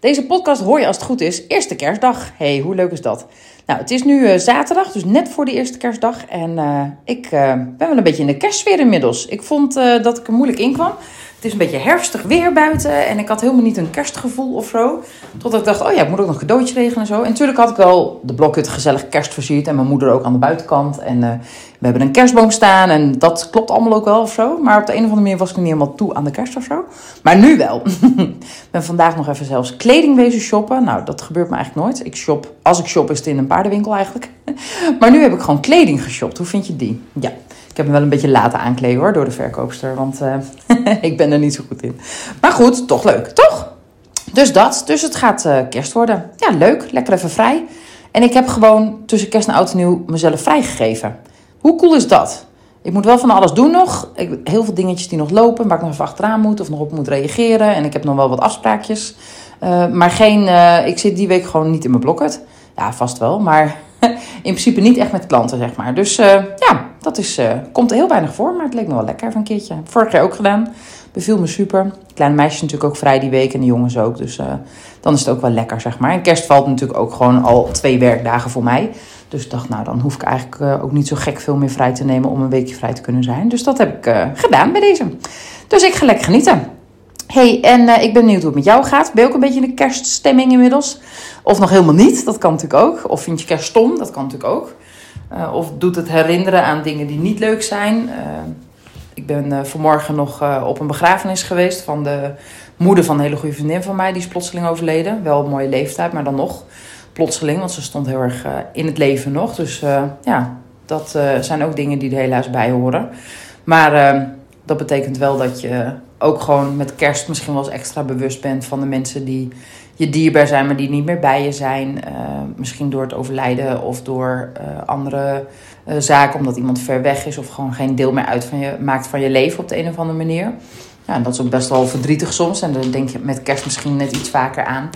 Deze podcast hoor je als het goed is, eerste kerstdag. Hey, hoe leuk is dat? Nou, het is nu uh, zaterdag, dus net voor de eerste kerstdag. En uh, ik uh, ben wel een beetje in de kerstsfeer inmiddels. Ik vond dat ik er moeilijk in kwam. Het is een beetje herfstig weer buiten en ik had helemaal niet een kerstgevoel of zo. Totdat ik dacht, oh ja, ik moet ook nog een cadeautje regelen en zo. En natuurlijk had ik wel de blokhut gezellig kerst versierd en mijn moeder ook aan de buitenkant. En uh, we hebben een kerstboom staan en dat klopt allemaal ook wel of zo. Maar op de een of andere manier was ik niet helemaal toe aan de kerst of zo. Maar nu wel. Ik ben vandaag nog even zelfs kleding wezen shoppen. Nou, dat gebeurt me eigenlijk nooit. Ik shop, als ik shop is het in een paardenwinkel eigenlijk. Maar nu heb ik gewoon kleding geshopt. Hoe vind je die? Ja. Ik heb hem wel een beetje laten aankleden hoor, door de verkoopster. Want uh, ik ben er niet zo goed in. Maar goed, toch leuk, toch? Dus dat. Dus het gaat uh, kerst worden. Ja, leuk. Lekker even vrij. En ik heb gewoon tussen kerst en oud en nieuw mezelf vrijgegeven. Hoe cool is dat? Ik moet wel van alles doen nog. Ik, heel veel dingetjes die nog lopen, waar ik nog even achteraan moet of nog op moet reageren. En ik heb nog wel wat afspraakjes. Uh, maar geen, ik zit die week gewoon niet in mijn blokket. Ja, vast wel. Maar in principe niet echt met klanten, zeg maar. Dus uh, ja, dat is, uh, komt heel weinig voor, maar het leek me wel lekker van een keertje. Vorig jaar ook gedaan. Beviel me super. Kleine meisjes natuurlijk ook vrij die week en de jongens ook. Dus uh, dan is het ook wel lekker, zeg maar. En kerst valt natuurlijk ook gewoon al twee werkdagen voor mij. Dus ik dacht, nou, dan hoef ik eigenlijk ook niet zo gek veel meer vrij te nemen om een weekje vrij te kunnen zijn. Dus dat heb ik gedaan bij deze. Dus ik ga lekker genieten. Hey, en ik ben benieuwd hoe het met jou gaat. Ben je ook een beetje in de kerststemming inmiddels? Of nog helemaal niet, dat kan natuurlijk ook. Of vind je kerst stom, dat kan natuurlijk ook. Uh, of doet het herinneren aan dingen die niet leuk zijn. Uh, ik ben vanmorgen nog op een begrafenis geweest van de moeder van een hele goede vriendin van mij. Die is plotseling overleden. Wel een mooie leeftijd, maar dan nog plotseling. Want ze stond heel erg in het leven nog. Dus ja, dat zijn ook dingen die er helaas bij horen. Maar dat betekent wel dat je ook gewoon met kerst misschien wel eens extra bewust bent van de mensen die je dierbaar zijn, maar die niet meer bij je zijn. Uh, misschien door het overlijden of door uh, andere uh, zaken, omdat iemand ver weg is of gewoon geen deel meer uit van je, maakt van je leven op de een of andere manier. Ja, en dat is ook best wel verdrietig soms. En dan denk je met kerst misschien net iets vaker aan.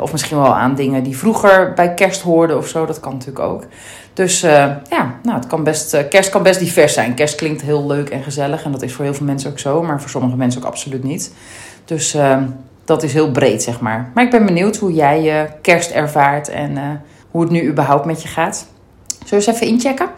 Of misschien wel aan dingen die vroeger bij kerst hoorden of zo. Dat kan natuurlijk ook. Dus ja, nou, het kan best, kerst kan best divers zijn. Kerst klinkt heel leuk en gezellig. En dat is voor heel veel mensen ook zo. Maar voor sommige mensen ook absoluut niet. Dus dat is heel breed, zeg maar. Maar ik ben benieuwd hoe jij je kerst ervaart en hoe het nu überhaupt met je gaat. Zullen eens even inchecken?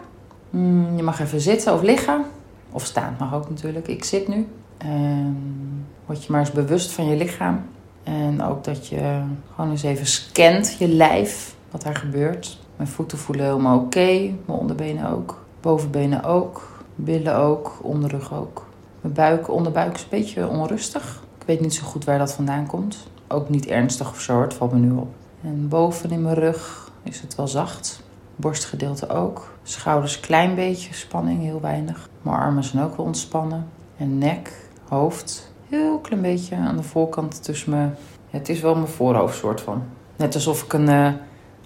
Mm, je mag even zitten of liggen. Of staan mag ook natuurlijk. Ik zit nu. En word je maar eens bewust van je lichaam. En ook dat je gewoon eens even scant je lijf. Wat daar gebeurt. Mijn voeten voelen helemaal oké. Mijn onderbenen ook. Bovenbenen ook. Billen ook. Onderrug ook. Mijn buik, onderbuik is een beetje onrustig. Ik weet niet zo goed waar dat vandaan komt. Ook niet ernstig of zo, het valt me nu op. En boven in mijn rug is het wel zacht. Borstgedeelte ook. Schouders klein beetje, spanning heel weinig. Mijn armen zijn ook wel ontspannen. En nek, hoofd, heel klein beetje aan de voorkant tussen mijn... Het is wel mijn voorhoofd soort van. Net alsof ik een... Uh,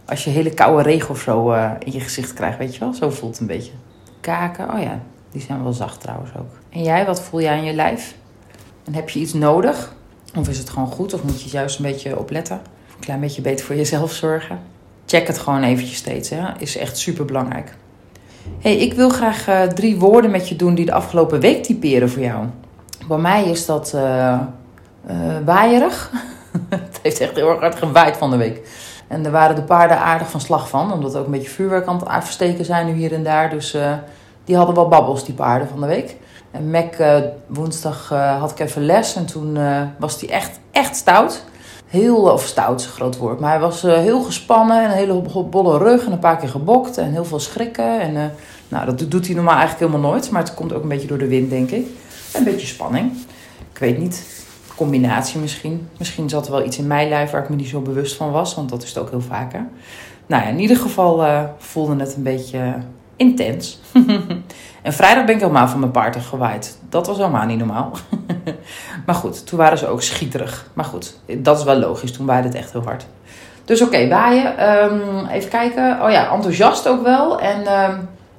als je hele koude regen of zo uh, in je gezicht krijgt, weet je wel? Zo voelt het een beetje. Kaken, oh ja, die zijn wel zacht trouwens ook. En jij, wat voel jij aan je lijf? En heb je iets nodig? Of is het gewoon goed? Of moet je juist een beetje opletten? Een klein beetje beter voor jezelf zorgen? Check het gewoon eventjes steeds. Hè? Is echt super belangrijk. hey, ik wil graag uh, drie woorden met je doen die de afgelopen week typeren voor jou. Bij mij is dat uh, uh, waaierig. het heeft echt heel erg hard gewaaid van de week. En daar waren de paarden aardig van slag van. Omdat er ook een beetje vuurwerk aan het afsteken zijn nu hier en daar. Dus die hadden wel babbels, die paarden van de week. En Mac, uh, woensdag uh, had ik even les en toen uh, was hij echt, echt stout. Heel, of stout is een groot woord, maar hij was heel gespannen en een hele bolle rug en een paar keer gebokt en heel veel schrikken. En nou, dat doet hij normaal eigenlijk helemaal nooit, maar het komt ook een beetje door de wind, denk ik. Een beetje spanning. Ik weet niet, combinatie misschien. Misschien zat er wel iets in mijn lijf waar ik me niet zo bewust van was, want dat is het ook heel vaker. Nou ja, in ieder geval voelde het een beetje intens. en vrijdag ben ik helemaal van mijn paard gewaaid. Dat was helemaal niet normaal. maar goed, toen waren ze ook schieterig. Maar goed, dat is wel logisch. Toen waaide het echt heel hard. Dus oké, waaien. Ehm, even kijken. Oh ja, enthousiast ook wel. En, ehm,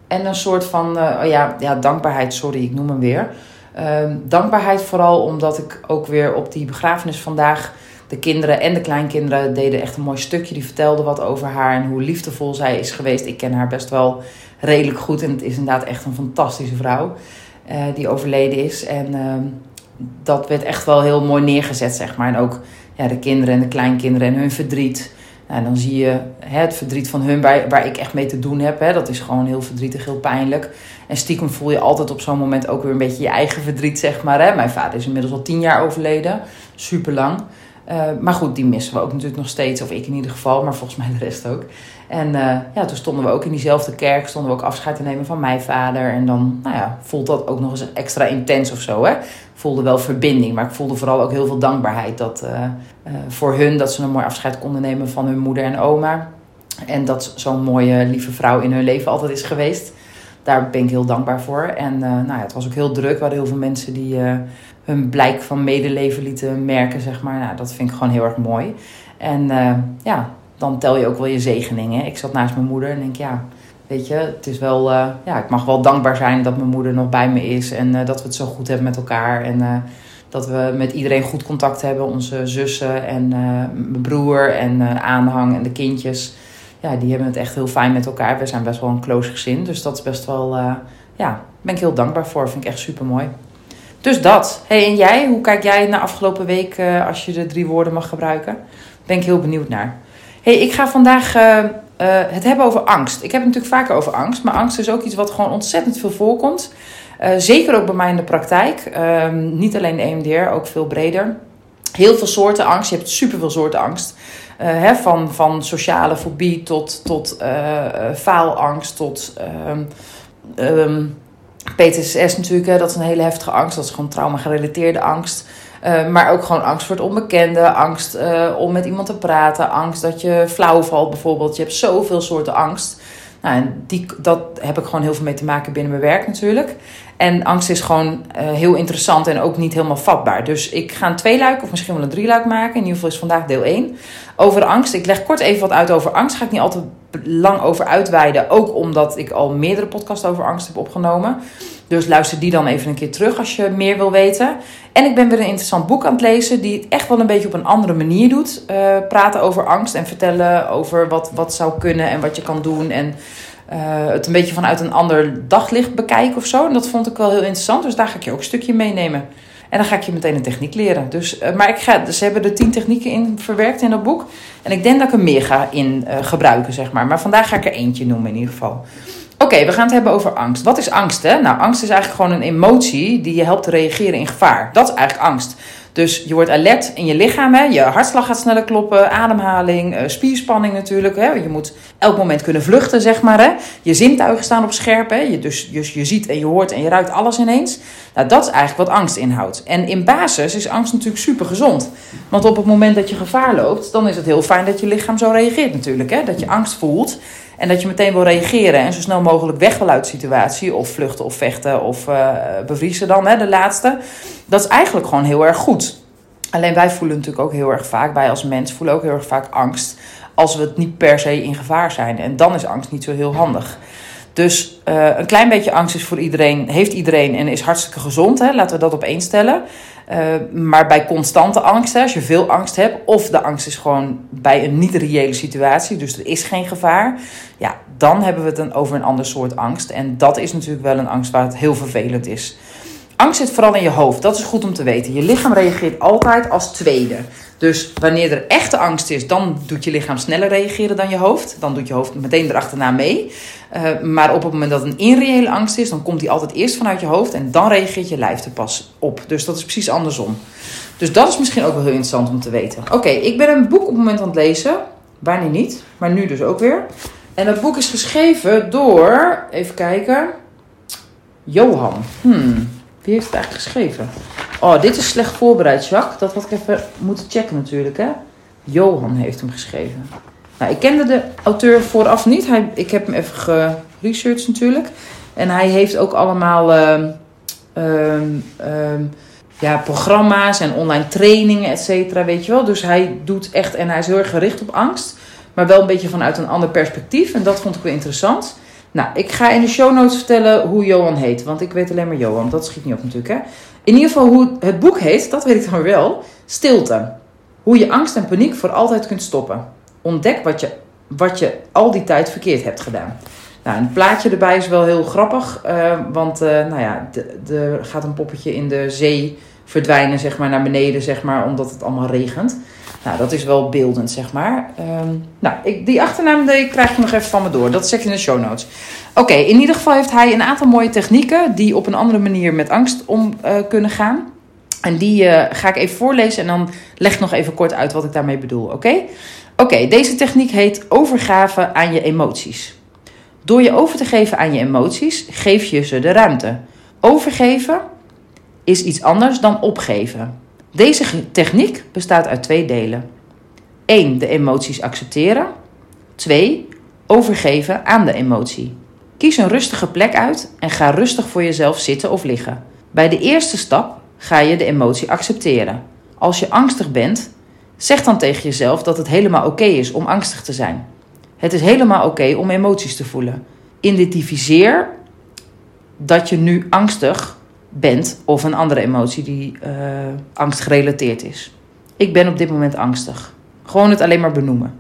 en een soort van, uh, oh ja, ja, dankbaarheid. Sorry, ik noem hem weer. Ehm, dankbaarheid vooral omdat ik ook weer op die begrafenis vandaag... De kinderen en de kleinkinderen deden echt een mooi stukje. Die vertelden wat over haar en hoe liefdevol zij is geweest. Ik ken haar best wel redelijk goed. En het is inderdaad echt een fantastische vrouw uh, die overleden is. En dat werd echt wel heel mooi neergezet, zeg maar. En ook ja, de kinderen en de kleinkinderen en hun verdriet. Nou, dan zie je hè, het verdriet van hun waar, waar ik echt mee te doen heb. Hè. Dat is gewoon heel verdrietig, heel pijnlijk. En stiekem voel je altijd op zo'n moment ook weer een beetje je eigen verdriet, zeg maar. Hè. Mijn vader is inmiddels al tien jaar overleden. Super lang. Uh, maar goed, die missen we ook natuurlijk nog steeds. Of ik in ieder geval, maar volgens mij de rest ook. En uh, ja, toen stonden we ook in diezelfde kerk. Stonden we ook afscheid te nemen van mijn vader. En dan nou ja, voelt dat ook nog eens extra intens of zo. Hè? voelde wel verbinding. Maar ik voelde vooral ook heel veel dankbaarheid. Dat, uh, voor hun dat ze een mooi afscheid konden nemen van hun moeder en oma. En dat zo'n mooie, lieve vrouw in hun leven altijd is geweest. Daar ben ik heel dankbaar voor. En nou ja, het was ook heel druk. We hadden heel veel mensen die hun blijk van medeleven lieten merken, zeg maar. Nou, dat vind ik gewoon heel erg mooi. En ja, dan tel je ook wel je zegeningen. Ik zat naast mijn moeder en denk, ja, weet je, het is wel, uh, ja, ik mag wel dankbaar zijn dat mijn moeder nog bij me is. En uh, dat we het zo goed hebben met elkaar. En dat we met iedereen goed contact hebben. Onze zussen en mijn broer en aanhang en de kindjes. Ja, die hebben het echt heel fijn met elkaar. We zijn best wel een close gezin. Dus dat is best wel, ja, ben ik heel dankbaar voor. Vind ik echt super mooi. Dus dat. Hey, en jij, hoe kijk jij naar afgelopen week als je de drie woorden mag gebruiken? Ben ik heel benieuwd naar. Hey, ik ga vandaag uh, uh, het hebben over angst. Ik heb het natuurlijk vaker over angst, maar angst is ook iets wat gewoon ontzettend veel voorkomt. zeker ook bij mij in de praktijk. Ehm, niet alleen de EMDR, ook veel breder. Heel veel soorten angst. Je hebt superveel soorten angst. Hè, van, van sociale fobie tot, tot faalangst, tot. Um, PTSS natuurlijk, hè, dat is een hele heftige angst. Dat is gewoon trauma-gerelateerde angst. Uh, maar ook gewoon angst voor het onbekende, angst uh, om met iemand te praten, angst dat je flauw valt bijvoorbeeld. Je hebt zoveel soorten angst. Nou, en die, dat heb ik gewoon heel veel mee te maken binnen mijn werk natuurlijk. En angst is gewoon uh, heel interessant en ook niet helemaal vatbaar. Dus ik ga een tweeluik of misschien wel een drieluik maken. In ieder geval is vandaag deel 1 over angst. Ik leg kort even wat uit over angst. Ga ik niet altijd lang over uitweiden. Ook omdat ik al meerdere podcasts over angst heb opgenomen. Dus luister die dan even een keer terug als je meer wil weten. En ik ben weer een interessant boek aan het lezen die het echt wel een beetje op een andere manier doet. Uh, praten over angst en vertellen over wat, wat zou kunnen en wat je kan doen. En uh, het een beetje vanuit een ander daglicht bekijken of zo. En dat vond ik wel heel interessant. Dus daar ga ik je ook een stukje meenemen. En dan ga ik je meteen een techniek leren. Dus, uh, maar ik ga, ze hebben er tien technieken in verwerkt in dat boek. En ik denk dat ik er meer ga in uh, gebruiken, zeg maar. Maar vandaag ga ik er eentje noemen in ieder geval. Oké, we gaan het hebben over angst. Wat is angst? Hè? Nou, angst is eigenlijk gewoon een emotie die je helpt te reageren in gevaar. Dat is eigenlijk angst. Dus je wordt alert in je lichaam. Hè? Je hartslag gaat sneller kloppen, ademhaling, uh, spierspanning natuurlijk. Hè? Je moet elk moment kunnen vluchten, zeg maar. Hè? Je zintuigen staan op scherp. Hè? Je, dus, dus je ziet en je hoort en je ruikt alles ineens. Nou, dat is eigenlijk wat angst inhoudt. En in basis is angst natuurlijk super gezond. Want op het moment dat je gevaar loopt, dan is het heel fijn dat je lichaam zo reageert natuurlijk. Hè? Dat je angst voelt. En dat je meteen wil reageren en zo snel mogelijk weg wil uit de situatie. Of vluchten of vechten of uh, bevriezen dan, hè, de laatste. Dat is eigenlijk gewoon heel erg goed. Alleen wij voelen natuurlijk ook heel erg vaak, wij als mens voelen ook heel erg vaak angst. Als we het niet per se in gevaar zijn. En dan is angst niet zo heel handig. Dus uh, een klein beetje angst is voor iedereen, heeft iedereen en is hartstikke gezond. Hè? Laten we dat op één stellen. Uh, maar bij constante angst, hè, als je veel angst hebt, of de angst is gewoon bij een niet-reële situatie, dus er is geen gevaar, ja, dan hebben we het dan over een ander soort angst. En dat is natuurlijk wel een angst waar het heel vervelend is. Angst zit vooral in je hoofd. Dat is goed om te weten. Je lichaam reageert altijd als tweede. Dus wanneer er echte angst is, dan doet je lichaam sneller reageren dan je hoofd. Dan doet je hoofd meteen erachterna mee. Uh, maar op het moment dat een irreële angst is, dan komt die altijd eerst vanuit je hoofd en dan reageert je lijf er pas op. Dus dat is precies andersom. Dus dat is misschien ook wel heel interessant om te weten. Oké, ik ben een boek op het moment aan het lezen. Wanneer niet, maar nu dus ook weer. En dat boek is geschreven door, even kijken, Johan. Hmm. Wie heeft het eigenlijk geschreven? Oh, dit is slecht voorbereid, Jacques. Dat had ik even moeten checken natuurlijk, hè. Johan heeft hem geschreven. Nou, ik kende de auteur vooraf niet. Hij, ik heb hem even geresearched natuurlijk. En hij heeft ook allemaal... Uh, uh, ja, programma's en online trainingen, et cetera, weet je wel. Dus hij doet echt, en hij is heel erg gericht op angst, maar wel een beetje vanuit een ander perspectief. En dat vond ik wel interessant. Nou, ik ga in de show notes vertellen hoe Johan heet, want ik weet alleen maar Johan. Dat schiet niet op natuurlijk, hè. In ieder geval hoe het boek heet, dat weet ik dan wel. Stilte. Hoe je angst en paniek voor altijd kunt stoppen. Ontdek wat je, wat je al die tijd verkeerd hebt gedaan. Nou, een plaatje erbij is wel heel grappig. Uh, want uh, nou ja, er gaat een poppetje in de zee verdwijnen, zeg maar, naar beneden, zeg maar, omdat het allemaal regent. Nou, dat is wel beeldend, zeg maar. Um, nou, ik, die achternaam die krijg je nog even van me door. Dat zet je in de show notes. Oké, in ieder geval heeft hij een aantal mooie technieken die op een andere manier met angst om uh, kunnen gaan. En die uh, ga ik even voorlezen en dan leg ik nog even kort uit wat ik daarmee bedoel, oké? Oké, deze techniek heet overgave aan je emoties. Door je over te geven aan je emoties, geef je ze de ruimte. Overgeven is iets anders dan opgeven. Deze techniek bestaat uit twee delen. 1. De emoties accepteren. 2. Overgeven aan de emotie. Kies een rustige plek uit en ga rustig voor jezelf zitten of liggen. Bij de eerste stap ga je de emotie accepteren. Als je angstig bent, zeg dan tegen jezelf dat het helemaal oké is om angstig te zijn. Het is helemaal oké om emoties te voelen. Identificeer dat je nu angstig bent of een andere emotie die uh, angst gerelateerd is. Ik ben op dit moment angstig. Gewoon het alleen maar benoemen.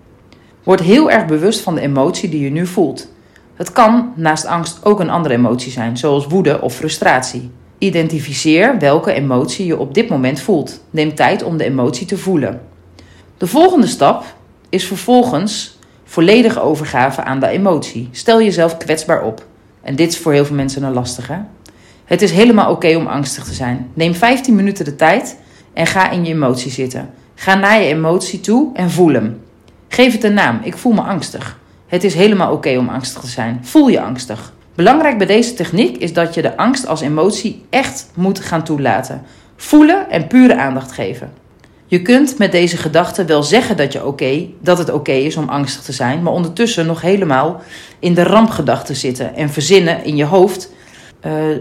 Word heel erg bewust van de emotie die je nu voelt. Het kan naast angst ook een andere emotie zijn, zoals woede of frustratie. Identificeer welke emotie je op dit moment voelt. Neem tijd om de emotie te voelen. De volgende stap is vervolgens volledige overgave aan de emotie. Stel jezelf kwetsbaar op. En dit is voor heel veel mensen een lastige. Het is helemaal oké om angstig te zijn. Neem 15 minuten de tijd en ga in je emotie zitten. Ga naar je emotie toe en voel hem. Geef het een naam. Ik voel me angstig. Het is helemaal oké om angstig te zijn. Voel je angstig. Belangrijk bij deze techniek is dat je de angst als emotie echt moet gaan toelaten. Voelen en pure aandacht geven. Je kunt met deze gedachte wel zeggen dat, je oké, dat het oké is om angstig te zijn, maar ondertussen nog helemaal in de rampgedachte zitten en verzinnen in je hoofd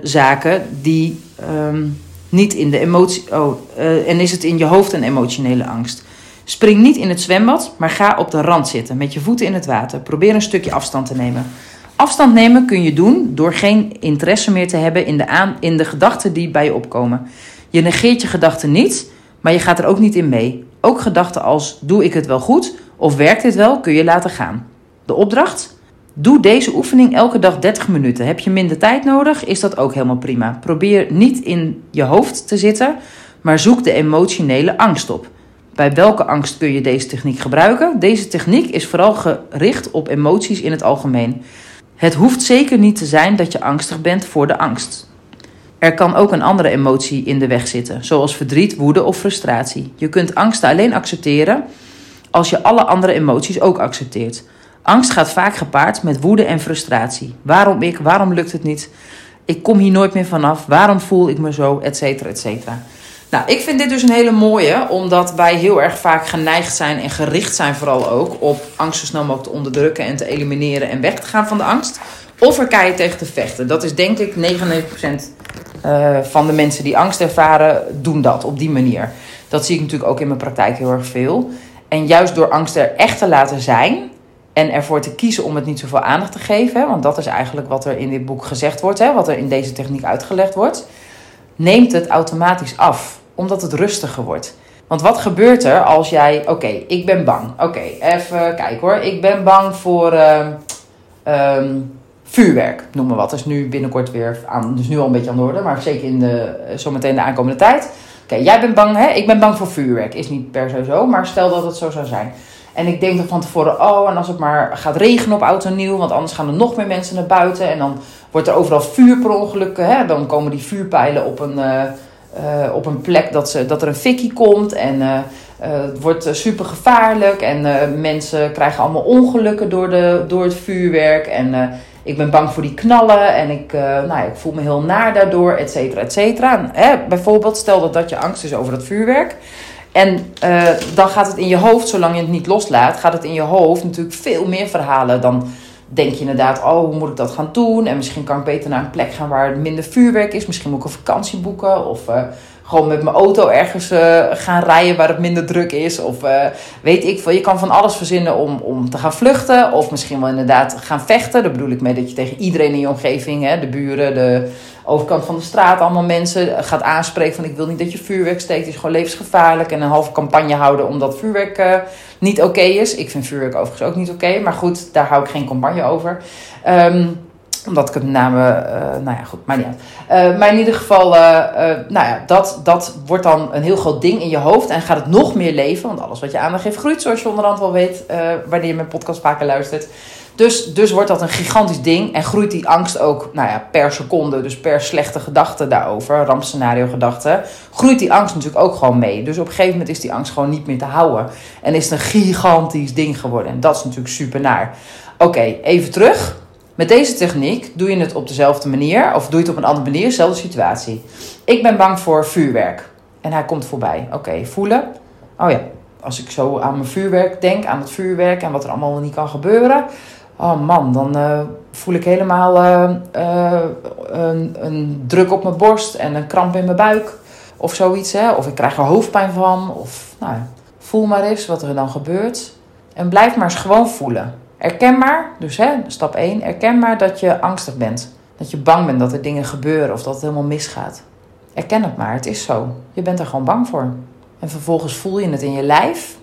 zaken die um, niet in de emotie. Oh, uh, en is het in je hoofd een emotionele angst? Spring niet in het zwembad, maar ga op de rand zitten met je voeten in het water. Probeer een stukje afstand te nemen. Afstand nemen kun je doen door geen interesse meer te hebben in de, aan, in de gedachten die bij je opkomen. Je negeert je gedachten niet, maar je gaat er ook niet in mee. Ook gedachten als: doe ik het wel goed of werkt dit wel, kun je laten gaan. De opdracht: Doe deze oefening elke dag 30 minuten. Heb je minder tijd nodig, is dat ook helemaal prima. Probeer niet in je hoofd te zitten, maar zoek de emotionele angst op. Bij welke angst kun je deze techniek gebruiken? Deze techniek is vooral gericht op emoties in het algemeen. Het hoeft zeker niet te zijn dat je angstig bent voor de angst. Er kan ook een andere emotie in de weg zitten, zoals verdriet, woede of frustratie. Je kunt angsten alleen accepteren als je alle andere emoties ook accepteert. Angst gaat vaak gepaard met woede en frustratie. Waarom ik? Waarom lukt het niet? Ik kom hier nooit meer vanaf. Waarom voel ik me zo? Etcetera, etcetera. Nou, ik vind dit dus een hele mooie, omdat wij heel erg vaak geneigd zijn en gericht zijn vooral ook op angst zo snel mogelijk te onderdrukken en te elimineren en weg te gaan van de angst. Of er keihard tegen te vechten. Dat is denk ik 99% uh, van de mensen die angst ervaren, doen dat op die manier. Dat zie ik natuurlijk ook in mijn praktijk heel erg veel. En juist door angst er echt te laten zijn, en ervoor te kiezen om het niet zoveel aandacht te geven, want dat is eigenlijk wat er in dit boek gezegd wordt, hè, wat er in deze techniek uitgelegd wordt, neemt het automatisch af, omdat het rustiger wordt. Want wat gebeurt er als jij, oké, ik ben bang. Oké, even kijken hoor. Ik ben bang voor uh, um, vuurwerk, noem maar wat. Dat is nu binnenkort weer aan, dus nu al een beetje aan de orde, maar zeker in de, zometeen de aankomende tijd. Oké, jij bent bang, hè? Ik ben bang voor vuurwerk. Is niet per se zo, maar stel dat het zo zou zijn. En ik denk dan van tevoren, oh, en als het maar gaat regenen op oud nieuw, want anders gaan er nog meer mensen naar buiten. En dan wordt er overal vuur. Hè? Dan komen die vuurpijlen op een, uh, uh, op een plek dat, ze, dat er een fikkie komt. En uh, het wordt super gevaarlijk. En mensen krijgen allemaal ongelukken door, de, door het vuurwerk. En ik ben bang voor die knallen. En ik, nou, ik voel me heel naar daardoor, et cetera, et cetera. Hè? Bijvoorbeeld, stel dat dat je angst is over dat vuurwerk. En uh, dan gaat het in je hoofd, zolang je het niet loslaat, gaat het in je hoofd natuurlijk veel meer verhalen. Dan denk je inderdaad, oh, hoe moet ik dat gaan doen? En misschien kan ik beter naar een plek gaan waar minder vuurwerk is. Misschien moet ik een vakantie boeken. Of uh, gewoon met mijn auto ergens uh, gaan rijden waar het minder druk is. Of uh, weet ik veel. Je kan van alles verzinnen om, om te gaan vluchten. Of misschien wel inderdaad gaan vechten. Daar bedoel ik mee dat je tegen iedereen in je omgeving, hè, de buren, de overkant van de straat, allemaal mensen gaat aanspreken van ik wil niet dat je vuurwerk steekt. Het is gewoon levensgevaarlijk. En een halve campagne houden omdat vuurwerk niet oké is. Ik vind vuurwerk overigens ook niet oké. maar goed, daar hou ik geen campagne over. Um, omdat ik het met name, uh, nou ja, goed, maar niet uit. Uh, maar in ieder geval, uh, nou ja, dat, dat wordt dan een heel groot ding in je hoofd. En gaat het nog meer leven, want alles wat je aandacht geeft groeit, zoals je onderhand wel weet, wanneer je mijn podcast vaker luistert. Dus, dus wordt dat een gigantisch ding en groeit die angst ook nou ja, per seconde, dus per slechte gedachte daarover, rampscenario gedachte, groeit die angst natuurlijk ook gewoon mee. Dus op een gegeven moment is die angst gewoon niet meer te houden. En is het een gigantisch ding geworden. En dat is natuurlijk super naar. Oké, even terug. Met deze techniek doe je het op dezelfde manier, of doe je het op een andere manier, dezelfde situatie. Ik ben bang voor vuurwerk. En hij komt voorbij. Oké, voelen. Oh ja, als ik zo aan mijn vuurwerk denk, aan het vuurwerk en wat er allemaal niet kan gebeuren. Oh man, dan uh, voel ik helemaal uh, uh, een, een, druk op mijn borst en een kramp in mijn buik. Of zoiets, hè. Of ik krijg er hoofdpijn van. Of, nou, voel maar eens wat er dan gebeurt. En blijf maar eens gewoon voelen. Erken maar, dus hè, stap 1, erken maar dat je angstig bent. Dat je bang bent dat er dingen gebeuren of dat het helemaal misgaat. Erken het maar, het is zo. Je bent er gewoon bang voor. En vervolgens voel je het in je lijf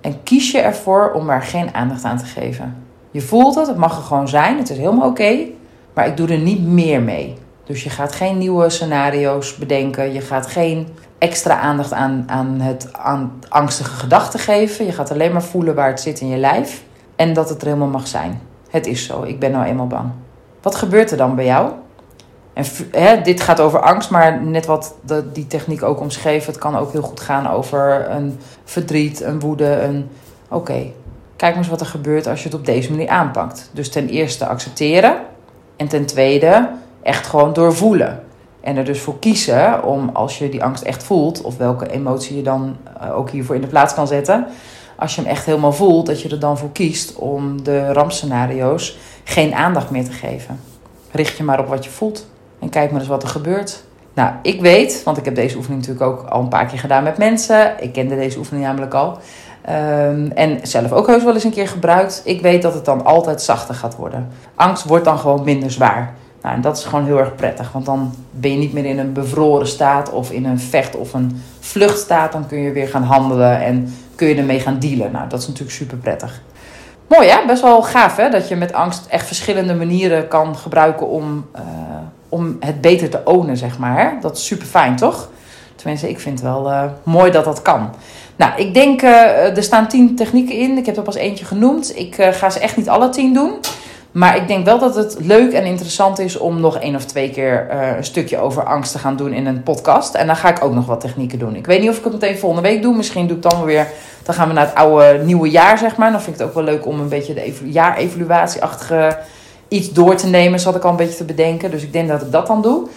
en kies je ervoor om er geen aandacht aan te geven. Je voelt het, het mag er gewoon zijn, het is helemaal oké, maar ik doe er niet meer mee. Dus je gaat geen nieuwe scenario's bedenken, je gaat geen extra aandacht aan, aan het aan angstige gedachten geven. Je gaat alleen maar voelen waar het zit in je lijf en dat het er helemaal mag zijn. Het is zo, ik ben nou eenmaal bang. Wat gebeurt er dan bij jou? En hè, dit gaat over angst, maar net wat de, die techniek ook omschreef, het kan ook heel goed gaan over een verdriet, een woede, een oké, kijk eens wat er gebeurt als je het op deze manier aanpakt. Dus ten eerste accepteren en ten tweede echt gewoon doorvoelen. En er dus voor kiezen om als je die angst echt voelt, of welke emotie je dan eh, ook hiervoor in de plaats kan zetten, als je hem echt helemaal voelt, dat je er dan voor kiest om de rampscenario's geen aandacht meer te geven. Richt je maar op wat je voelt en kijk maar eens wat er gebeurt. Nou, ik weet, want ik heb deze oefening natuurlijk ook al een paar keer gedaan met mensen. Ik kende deze oefening namelijk al. Um, en zelf ook heus wel eens een keer gebruikt. Ik weet dat het dan altijd zachter gaat worden. Angst wordt dan gewoon minder zwaar. Nou, en dat is gewoon heel erg prettig. Want dan ben je niet meer in een bevroren staat of in een vecht- of een vluchtstaat. Dan kun je weer gaan handelen en kun je ermee gaan dealen. Nou, dat is natuurlijk super prettig. Mooi hè? Best wel gaaf hè? Dat je met angst echt verschillende manieren kan gebruiken om, uh, om het beter te ownen, zeg maar. Dat is super fijn, toch? Tenminste, ik vind het wel uh, mooi dat dat kan. Nou, ik denk, uh, er staan tien technieken in. Ik heb er pas eentje genoemd. Ik ga ze echt niet alle tien doen. Maar ik denk wel dat het leuk en interessant is om nog één of twee keer uh, een stukje over angst te gaan doen in een podcast. En dan ga ik ook nog wat technieken doen. Ik weet niet of ik het meteen volgende week doe. Misschien doe ik dan weer. Dan gaan we naar het oude nieuwe jaar, zeg maar. Dan vind ik het ook wel leuk om een beetje de jaarevaluatieachtige iets door te nemen. Zat ik al een beetje te bedenken. Dus ik denk dat ik dat dan doe.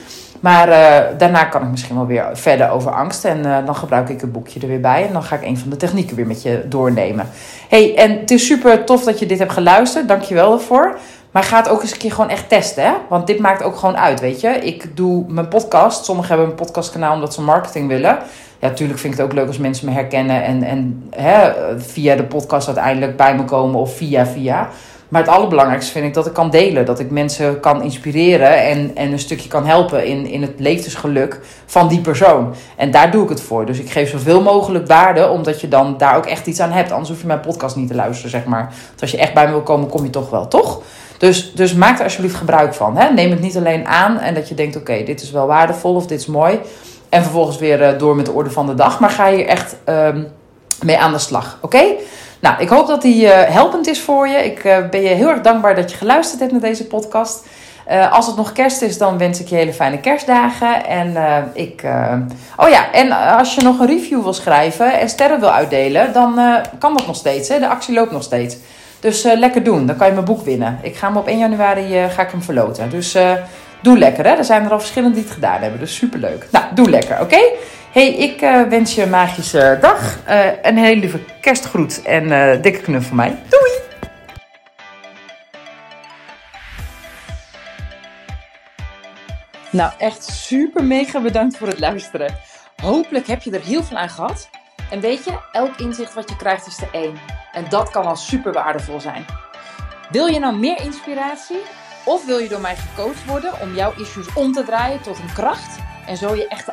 Maar uh, daarna kan ik misschien wel weer verder over angst. En uh, dan gebruik ik het boekje er weer bij. En dan ga ik een van de technieken weer met je doornemen. hey, en het is super tof dat je dit hebt geluisterd. Dank je wel daarvoor. Maar ga het ook eens een keer gewoon echt testen. Hè? Want dit maakt ook gewoon uit, weet je. Ik doe mijn podcast. Sommigen hebben een podcastkanaal omdat ze marketing willen. Ja, natuurlijk vind ik het ook leuk als mensen me herkennen. En, en hè, via de podcast uiteindelijk bij me komen. Of via via. Maar het allerbelangrijkste vind ik dat ik kan delen. Dat ik mensen kan inspireren en, en een stukje kan helpen in, in het levensgeluk van die persoon. En daar doe ik het voor. Dus ik geef zoveel mogelijk waarde, omdat je dan daar ook echt iets aan hebt. Anders hoef je mijn podcast niet te luisteren, zeg maar. Want als je echt bij me wil komen, kom je toch wel, toch? Dus, dus maak er alsjeblieft gebruik van. Hè? Neem het niet alleen aan en dat je denkt: oké, dit is wel waardevol of dit is mooi. En vervolgens weer uh, door met de orde van de dag. Maar ga je echt um, mee aan de slag. Oké? Nou, ik hoop dat die uh, helpend is voor je. Ik uh, ben je heel erg dankbaar dat je geluisterd hebt naar deze podcast. Uh, als het nog kerst is, dan wens ik je hele fijne kerstdagen. En ik. oh ja, en als je nog een review wil schrijven en sterren wil uitdelen, dan kan dat nog steeds. Hè? De actie loopt nog steeds. Dus lekker doen. Dan kan je mijn boek winnen. Ik ga hem op 1 januari ga ik hem verloten. Dus doe lekker. Hè? Er zijn er al verschillende die het gedaan hebben. Dus superleuk. Nou, doe lekker, oké? Hey, ik uh, wens je een magische dag. Uh, een hele lieve kerstgroet en uh, dikke knuffel van mij. Doei! Nou, echt super mega bedankt voor het luisteren. Hopelijk heb je er heel veel aan gehad. En weet je, elk inzicht wat je krijgt is er één. En dat kan al super waardevol zijn. Wil je nou meer inspiratie? Of wil je door mij gecoacht worden om jouw issues om te draaien tot een kracht? En zo je echt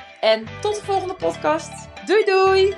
En tot de volgende podcast. Doei doei!